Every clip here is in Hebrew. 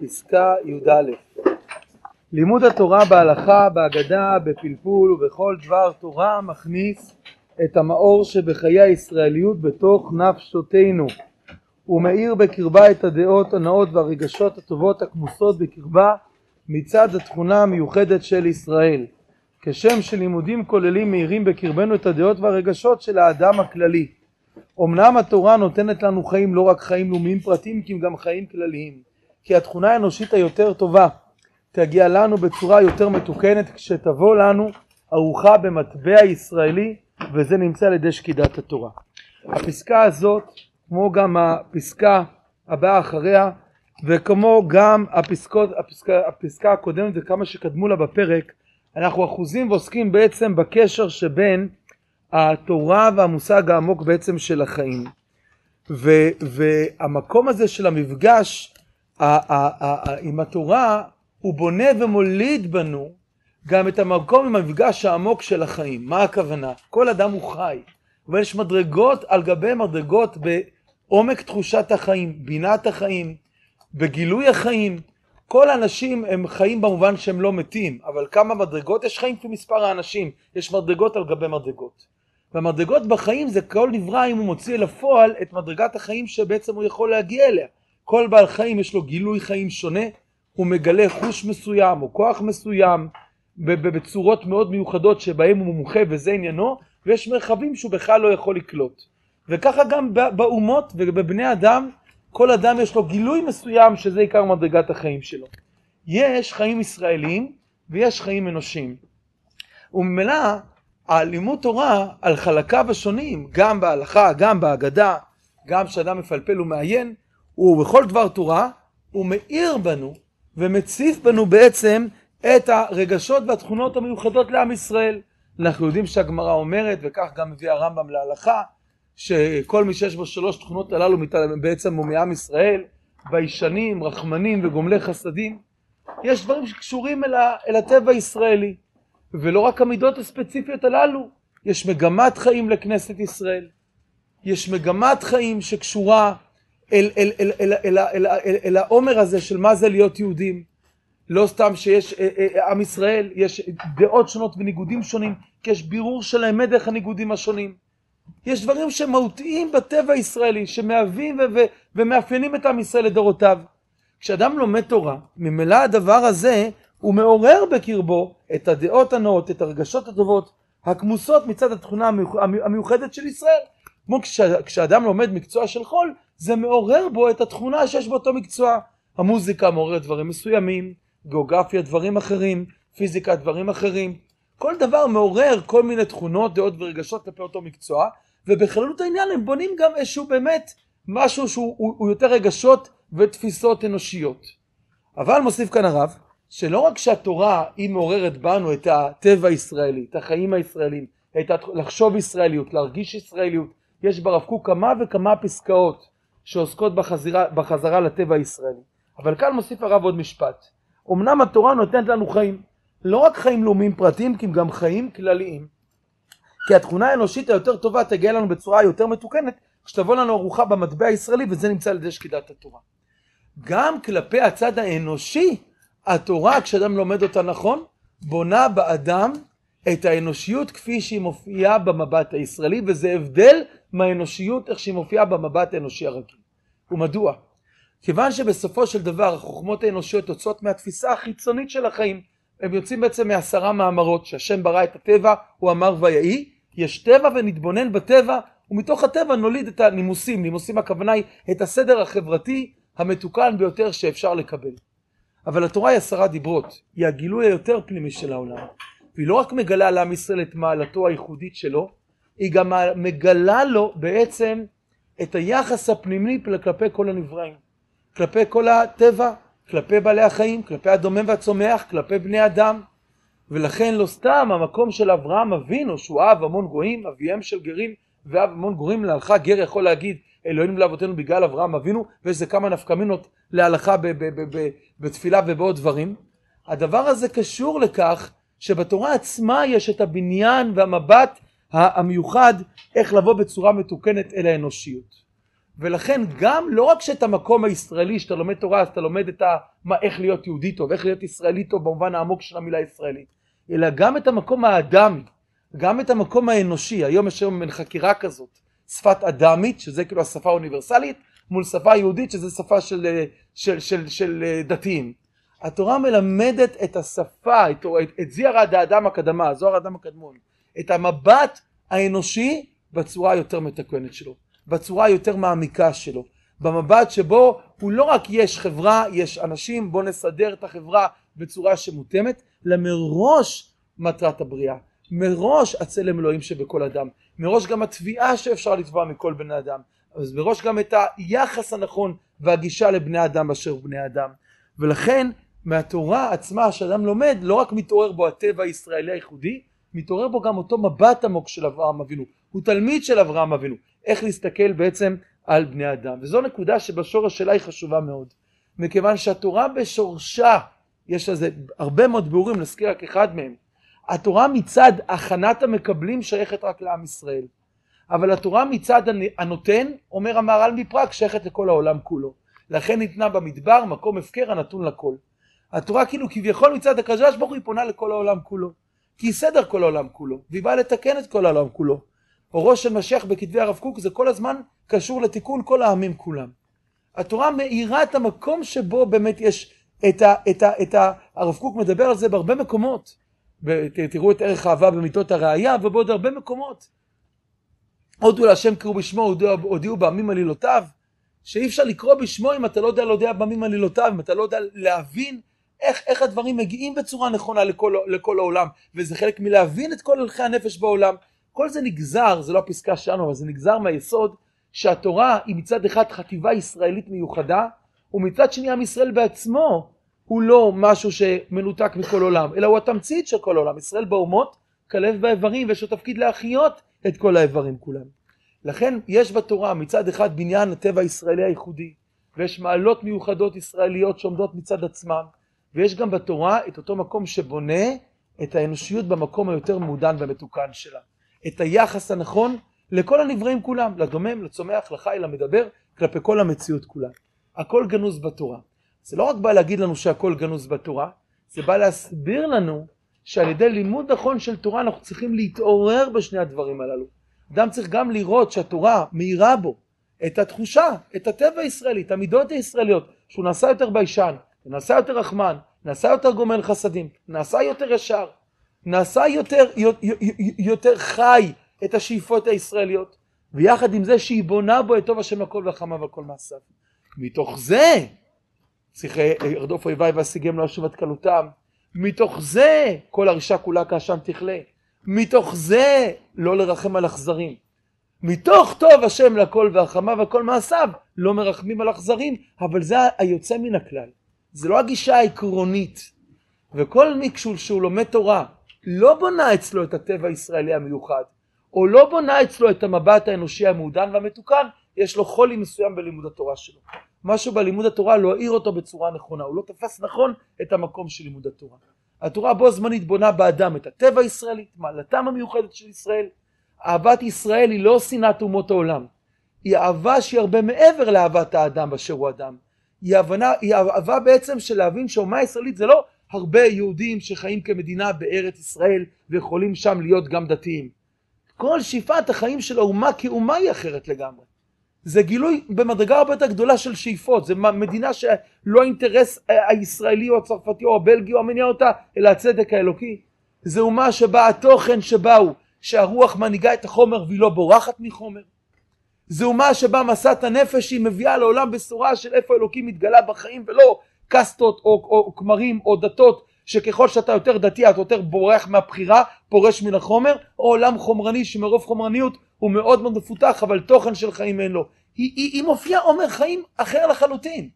פסקה י"א. לימוד התורה בהלכה, בהגדה, בפלפול ובכל דבר תורה מכניס את המאור שבחיי הישראליות בתוך נפשותינו. ומאיר בקרבה את הדעות הנאות והרגשות הטובות הכמוסות בקרבה מצד התכונה המיוחדת של ישראל. כשם שלימודים כוללים מאירים בקרבנו את הדעות והרגשות של האדם הכללי. אמנם התורה נותנת לנו חיים לא רק חיים לאומיים פרטיים כי גם חיים כלליים כי התכונה האנושית היותר טובה תגיע לנו בצורה יותר מתוקנת כשתבוא לנו ארוחה במטבע ישראלי וזה נמצא על ידי שקידת התורה. הפסקה הזאת כמו גם הפסקה הבאה אחריה וכמו גם הפסקות, הפסקה, הפסקה הקודמת וכמה שקדמו לה בפרק אנחנו אחוזים ועוסקים בעצם בקשר שבין התורה והמושג העמוק בעצם של החיים. ו, והמקום הזה של המפגש עם התורה הוא בונה ומוליד בנו גם את המקום עם המפגש העמוק של החיים. מה הכוונה? כל אדם הוא חי, אבל יש מדרגות על גבי מדרגות בעומק תחושת החיים, בינת החיים, בגילוי החיים. כל האנשים הם חיים במובן שהם לא מתים, אבל כמה מדרגות יש חיים כמספר האנשים, יש מדרגות על גבי מדרגות. והמדרגות בחיים זה כל נברא אם הוא מוציא אל הפועל את מדרגת החיים שבעצם הוא יכול להגיע אליה. כל בעל חיים יש לו גילוי חיים שונה, הוא מגלה חוש מסוים או כוח מסוים בצורות מאוד מיוחדות שבהם הוא מומחה וזה עניינו, ויש מרחבים שהוא בכלל לא יכול לקלוט. וככה גם באומות ובבני אדם, כל אדם יש לו גילוי מסוים שזה עיקר מדרגת החיים שלו. יש חיים ישראלים ויש חיים אנושיים. וממילא הלימוד תורה על חלקיו השונים, גם בהלכה, גם בהגדה, גם כשאדם מפלפל ומעיין, ובכל דבר תורה, הוא מאיר בנו ומציף בנו בעצם את הרגשות והתכונות המיוחדות לעם ישראל. אנחנו יודעים שהגמרא אומרת, וכך גם מביא הרמב"ם להלכה, שכל מי שיש בו שלוש תכונות הללו בעצם הוא מעם ישראל, ביישנים, רחמנים וגומלי חסדים. יש דברים שקשורים אל, ה, אל הטבע הישראלי. ולא רק המידות הספציפיות הללו, יש מגמת חיים לכנסת ישראל. יש מגמת חיים שקשורה אל, אל, אל, אל, אל, אל, אל, אל העומר הזה של מה זה להיות יהודים. לא סתם שיש אה, אה, עם ישראל, יש דעות שונות וניגודים שונים, כי יש בירור של האמת דרך הניגודים השונים. יש דברים שמהותיים בטבע הישראלי, שמהווים ו- ו- ומאפיינים את עם ישראל לדורותיו. כשאדם לומד תורה, ממילא הדבר הזה הוא מעורר בקרבו את הדעות הנאות, את הרגשות הטובות, הכמוסות מצד התכונה המיוחדת של ישראל. כמו כש, כשאדם לומד מקצוע של חול, זה מעורר בו את התכונה שיש באותו מקצוע. המוזיקה מעוררת דברים מסוימים, גיאוגרפיה דברים אחרים, פיזיקה דברים אחרים. כל דבר מעורר כל מיני תכונות, דעות ורגשות כלפי אותו מקצוע, ובכללות העניין הם בונים גם איזשהו באמת משהו שהוא הוא, הוא יותר רגשות ותפיסות אנושיות. אבל מוסיף כאן הרב, שלא רק שהתורה היא מעוררת בנו את הטבע הישראלי, את החיים הישראלים, את לחשוב ישראליות, להרגיש ישראליות, יש ברב קוק כמה וכמה פסקאות שעוסקות בחזרה, בחזרה לטבע הישראלי. אבל כאן מוסיף הרב עוד משפט. אמנם התורה נותנת לנו חיים, לא רק חיים לאומיים פרטיים, כי גם חיים כלליים. כי התכונה האנושית היותר טובה תגיע לנו בצורה יותר מתוקנת, כשתבוא לנו ארוחה במטבע הישראלי, וזה נמצא על ידי שקידת התורה. גם כלפי הצד האנושי, התורה, כשאדם לומד אותה נכון, בונה באדם את האנושיות כפי שהיא מופיעה במבט הישראלי, וזה הבדל מהאנושיות איך שהיא מופיעה במבט האנושי הרגיל. ומדוע? כיוון שבסופו של דבר החוכמות האנושיות יוצאות מהתפיסה החיצונית של החיים. הם יוצאים בעצם מעשרה מאמרות, שהשם ברא את הטבע, הוא אמר ויהי, יש טבע ונתבונן בטבע, ומתוך הטבע נוליד את הנימוסים. נימוסים הכוונה היא את הסדר החברתי המתוקן ביותר שאפשר לקבל. אבל התורה היא עשרה דיברות, היא הגילוי היותר פנימי של העולם. והיא לא רק מגלה לעם ישראל את מעלתו הייחודית שלו, היא גם מגלה לו בעצם את היחס הפנימי כלפי כל הנבראים, כלפי כל הטבע, כלפי בעלי החיים, כלפי הדומם והצומח, כלפי בני אדם. ולכן לא סתם המקום של אברהם אבינו, שהוא אהב המון גויים, אביהם של גרים ואהב המון גויים, להלכה גר יכול להגיד אלוהינו לאבותינו בגלל אברהם אבינו, ויש זה כמה נפקמינות להלכה בתפילה ובעוד דברים. הדבר הזה קשור לכך שבתורה עצמה יש את הבניין והמבט המיוחד איך לבוא בצורה מתוקנת אל האנושיות. ולכן גם לא רק שאת המקום הישראלי שאתה לומד תורה אז אתה לומד את ה, מה, איך להיות יהודי טוב, איך להיות ישראלי טוב במובן העמוק של המילה ישראלית, אלא גם את המקום האדמי, גם את המקום האנושי, היום יש היום בין חקירה כזאת, שפת אדמית, שזה כאילו השפה האוניברסלית, מול שפה יהודית שזה שפה של, של, של, של, של דתיים. התורה מלמדת את השפה, את, את, זיערא דאדם הקדמה, זוהר האדם הקדמון, את המבט האנושי בצורה היותר מתקנת שלו, בצורה היותר מעמיקה שלו, במבט שבו הוא לא רק יש חברה, יש אנשים, בוא נסדר את החברה בצורה שמותאמת, אלא מראש מטרת הבריאה, מראש הצלם אלוהים שבכל אדם, מראש גם התביעה שאפשר לתבוע מכל בני אדם, אז מראש גם את היחס הנכון והגישה לבני אדם באשר בני אדם, ולכן מהתורה עצמה שאדם לומד לא רק מתעורר בו הטבע הישראלי הייחודי, מתעורר בו גם אותו מבט עמוק של אברהם אבינו, הוא תלמיד של אברהם אבינו, איך להסתכל בעצם על בני אדם, וזו נקודה שבשורש שלה היא חשובה מאוד, מכיוון שהתורה בשורשה, יש לזה הרבה מאוד ביאורים, נזכיר רק אחד מהם, התורה מצד הכנת המקבלים שייכת רק לעם ישראל, אבל התורה מצד הנותן, אומר המהר"ל מפראג, שייכת לכל העולם כולו, לכן ניתנה במדבר מקום הפקר הנתון לכל. התורה כאילו כביכול מצד הקדוש ברוך היא פונה לכל העולם כולו. כי היא סדר כל העולם כולו, והיא באה לתקן את כל העולם כולו. אורו של משיח בכתבי הרב קוק זה כל הזמן קשור לתיקון כל העמים כולם. התורה מאירה את המקום שבו באמת יש את ה... את ה, את ה הרב קוק מדבר על זה בהרבה מקומות. תראו את ערך האהבה במיתות הראייה ובעוד הרבה מקומות. הודו להשם קראו בשמו, הודיעו בעמים עלילותיו, שאי אפשר לקרוא בשמו אם אתה לא יודע להודיע בעמים עלילותיו, אם אתה לא יודע להבין איך, איך הדברים מגיעים בצורה נכונה לכל, לכל העולם, וזה חלק מלהבין את כל הלכי הנפש בעולם. כל זה נגזר, זה לא הפסקה שלנו, אבל זה נגזר מהיסוד שהתורה היא מצד אחד חטיבה ישראלית מיוחדה, ומצד שני עם ישראל בעצמו הוא לא משהו שמנותק מכל עולם, אלא הוא התמצית של כל העולם. ישראל באומות, כלב באיברים, ויש לו תפקיד להחיות את כל האיברים כולם. לכן יש בתורה מצד אחד בניין הטבע הישראלי הייחודי, ויש מעלות מיוחדות ישראליות שעומדות מצד עצמם, ויש גם בתורה את אותו מקום שבונה את האנושיות במקום היותר מעודן והמתוקן שלה. את היחס הנכון לכל הנבראים כולם, לדומם, לצומח, לחי, למדבר, כלפי כל המציאות כולה. הכל גנוז בתורה. זה לא רק בא להגיד לנו שהכל גנוז בתורה, זה בא להסביר לנו שעל ידי לימוד נכון של תורה אנחנו צריכים להתעורר בשני הדברים הללו. אדם צריך גם לראות שהתורה מאירה בו את התחושה, את הטבע הישראלי, את המידות הישראליות, שהוא נעשה יותר ביישן, נעשה יותר רחמן, נעשה יותר גומל חסדים, נעשה יותר ישר, נעשה יותר, יותר חי את השאיפות הישראליות, ויחד עם זה שהיא בונה בו את טוב השם לכל וחמה וכל מעשיו. מתוך זה צריך ירדוף אויביי ואשיגם לא אשוב עד כלותם. מתוך זה כל הרישה כולה כעשן תכלה. מתוך זה לא לרחם על אכזרים. מתוך טוב השם לכל והחמה וכל מעשיו לא מרחמים על אכזרים, אבל זה היוצא מן הכלל. זה לא הגישה העקרונית. וכל מי שהוא לומד תורה לא בונה אצלו את הטבע הישראלי המיוחד, או לא בונה אצלו את המבט האנושי המעודן והמתוקן, יש לו חולי מסוים בלימוד התורה שלו. משהו בלימוד התורה לא העיר אותו בצורה נכונה, הוא לא תפס נכון את המקום של לימוד התורה. התורה בו זמנית בונה באדם את הטבע הישראלי, את מעלתם המיוחדת של ישראל. אהבת ישראל היא לא שנאת אומות העולם, היא אהבה שהיא הרבה מעבר לאהבת האדם באשר הוא אדם. היא, הבנה, היא אהבה בעצם של להבין שהאומה הישראלית זה לא הרבה יהודים שחיים כמדינה בארץ ישראל ויכולים שם להיות גם דתיים. כל שאיפת החיים של האומה כאומה היא אחרת לגמרי. זה גילוי במדרגה הרבה יותר גדולה של שאיפות, זה מדינה שלא האינטרס הישראלי או הצרפתי או הבלגי או המניע אותה, אלא הצדק האלוקי. זה אומה שבה התוכן שבה הוא שהרוח מנהיגה את החומר והיא לא בורחת מחומר. זה אומה שבה מסעת הנפש היא מביאה לעולם בשורה של איפה אלוקים מתגלה בחיים ולא קסטות או, או כמרים או דתות שככל שאתה יותר דתי אתה יותר בורח מהבחירה, פורש מן החומר, או עולם חומרני שמרוב חומרניות הוא מאוד מאוד מפותח אבל תוכן של חיים אין לו. היא, היא, היא מופיעה עומר חיים אחר לחלוטין.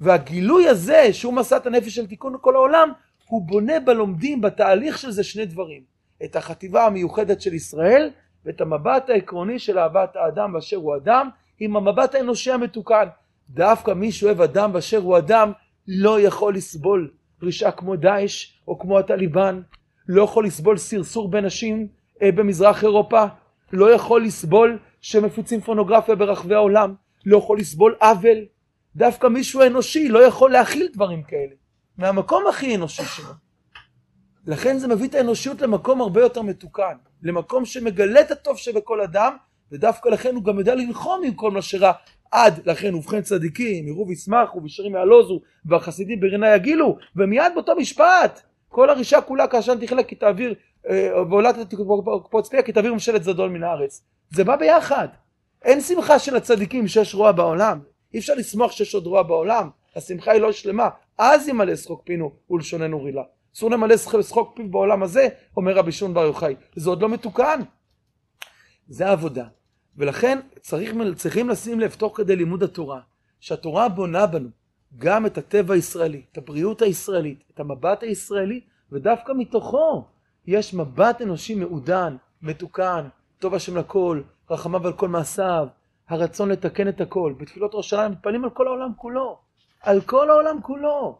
והגילוי הזה שהוא מסעת הנפש של תיקון כל העולם הוא בונה בלומדים בתהליך של זה שני דברים. את החטיבה המיוחדת של ישראל ואת המבט העקרוני של אהבת האדם באשר הוא אדם עם המבט האנושי המתוקן. דווקא מי שאוהב אדם באשר הוא אדם לא יכול לסבול פרישה כמו דאעש או כמו הטליבן, לא יכול לסבול סרסור בנשים אה, במזרח אירופה, לא יכול לסבול שמפיצים פורנוגרפיה ברחבי העולם, לא יכול לסבול עוול. דווקא מישהו אנושי לא יכול להכיל דברים כאלה, מהמקום הכי אנושי שלו. לכן זה מביא את האנושיות למקום הרבה יותר מתוקן, למקום שמגלה את הטוב שבכל אדם, ודווקא לכן הוא גם יודע ללחום עם כל מה שרע. עד לכן ובכן צדיקים, יראו וישמחו וישרים יעלוזו, והחסידים ברינה יגילו, ומיד באותו משפט, כל הרישה כולה כאשר תכלה כי תעביר, אה, ועולת תקפוץ פיה כי תעביר ממשלת זדון מן הארץ. זה בא ביחד. אין שמחה של הצדיקים שיש רוע בעולם. אי אפשר לשמוח שיש עוד רוע בעולם. השמחה היא לא שלמה. אז ימלא שחוק פינו ולשוננו רילה. אסור למלא שחוק פיו בעולם הזה, אומר רבי שמעון בר יוחאי. זה עוד לא מתוקן. זה העבודה. ולכן צריך, צריכים לשים לב תוך כדי לימוד התורה, שהתורה בונה בנו גם את הטבע הישראלי, את הבריאות הישראלית, את המבט הישראלי, ודווקא מתוכו יש מבט אנושי מעודן, מתוקן, טוב השם לכל, רחמיו על כל מעשיו, הרצון לתקן את הכל. בתפילות ראש השנה מתפללים על כל העולם כולו, על כל העולם כולו.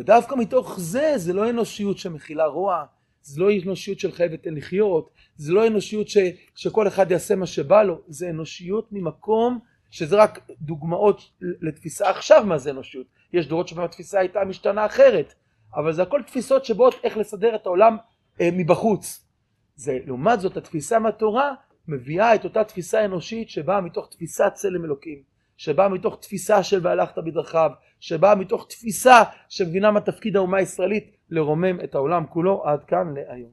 ודווקא מתוך זה, זה לא אנושיות שמכילה רוע, זה לא אנושיות של חייבת לחיות, זה לא אנושיות ש, שכל אחד יעשה מה שבא לו, זה אנושיות ממקום שזה רק דוגמאות לתפיסה עכשיו מה זה אנושיות. יש דורות שבהם התפיסה הייתה משתנה אחרת, אבל זה הכל תפיסות שבאות איך לסדר את העולם אה, מבחוץ. זה לעומת זאת התפיסה מהתורה מביאה את אותה תפיסה אנושית שבאה מתוך תפיסת צלם אלוקים, שבאה מתוך תפיסה של והלכת בדרכיו, שבאה מתוך תפיסה שמבינה מה תפקיד האומה הישראלית לרומם את העולם כולו עד כאן להיום.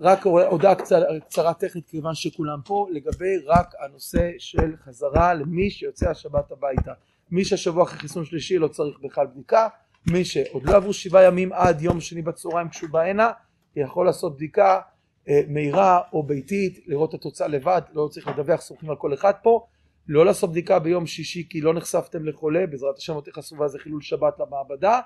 רק הודעה קצרה, קצרה טכנית כיוון שכולם פה לגבי רק הנושא של חזרה למי שיוצא השבת הביתה מי שהשבוע אחרי חיסון שלישי לא צריך בכלל בדיקה מי שעוד לא עברו שבעה ימים עד יום שני בצהריים כשהוא בא הנה יכול לעשות בדיקה אה, מהירה או ביתית, לראות את התוצאה לבד, לא צריך לדווח, סומכים על כל אחד פה, לא לעשות בדיקה ביום שישי כי לא נחשפתם לחולה, בעזרת השם אותי חשובה זה חילול שבת למעבדה,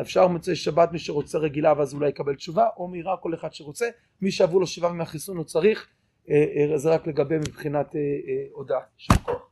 אפשר מוצאי שבת מי שרוצה רגילה ואז אולי יקבל תשובה, או מהירה כל אחד שרוצה, מי שעברו לו שבעה ימי הוא צריך, אה, אה, זה רק לגבי מבחינת הודעה. יישר כוח.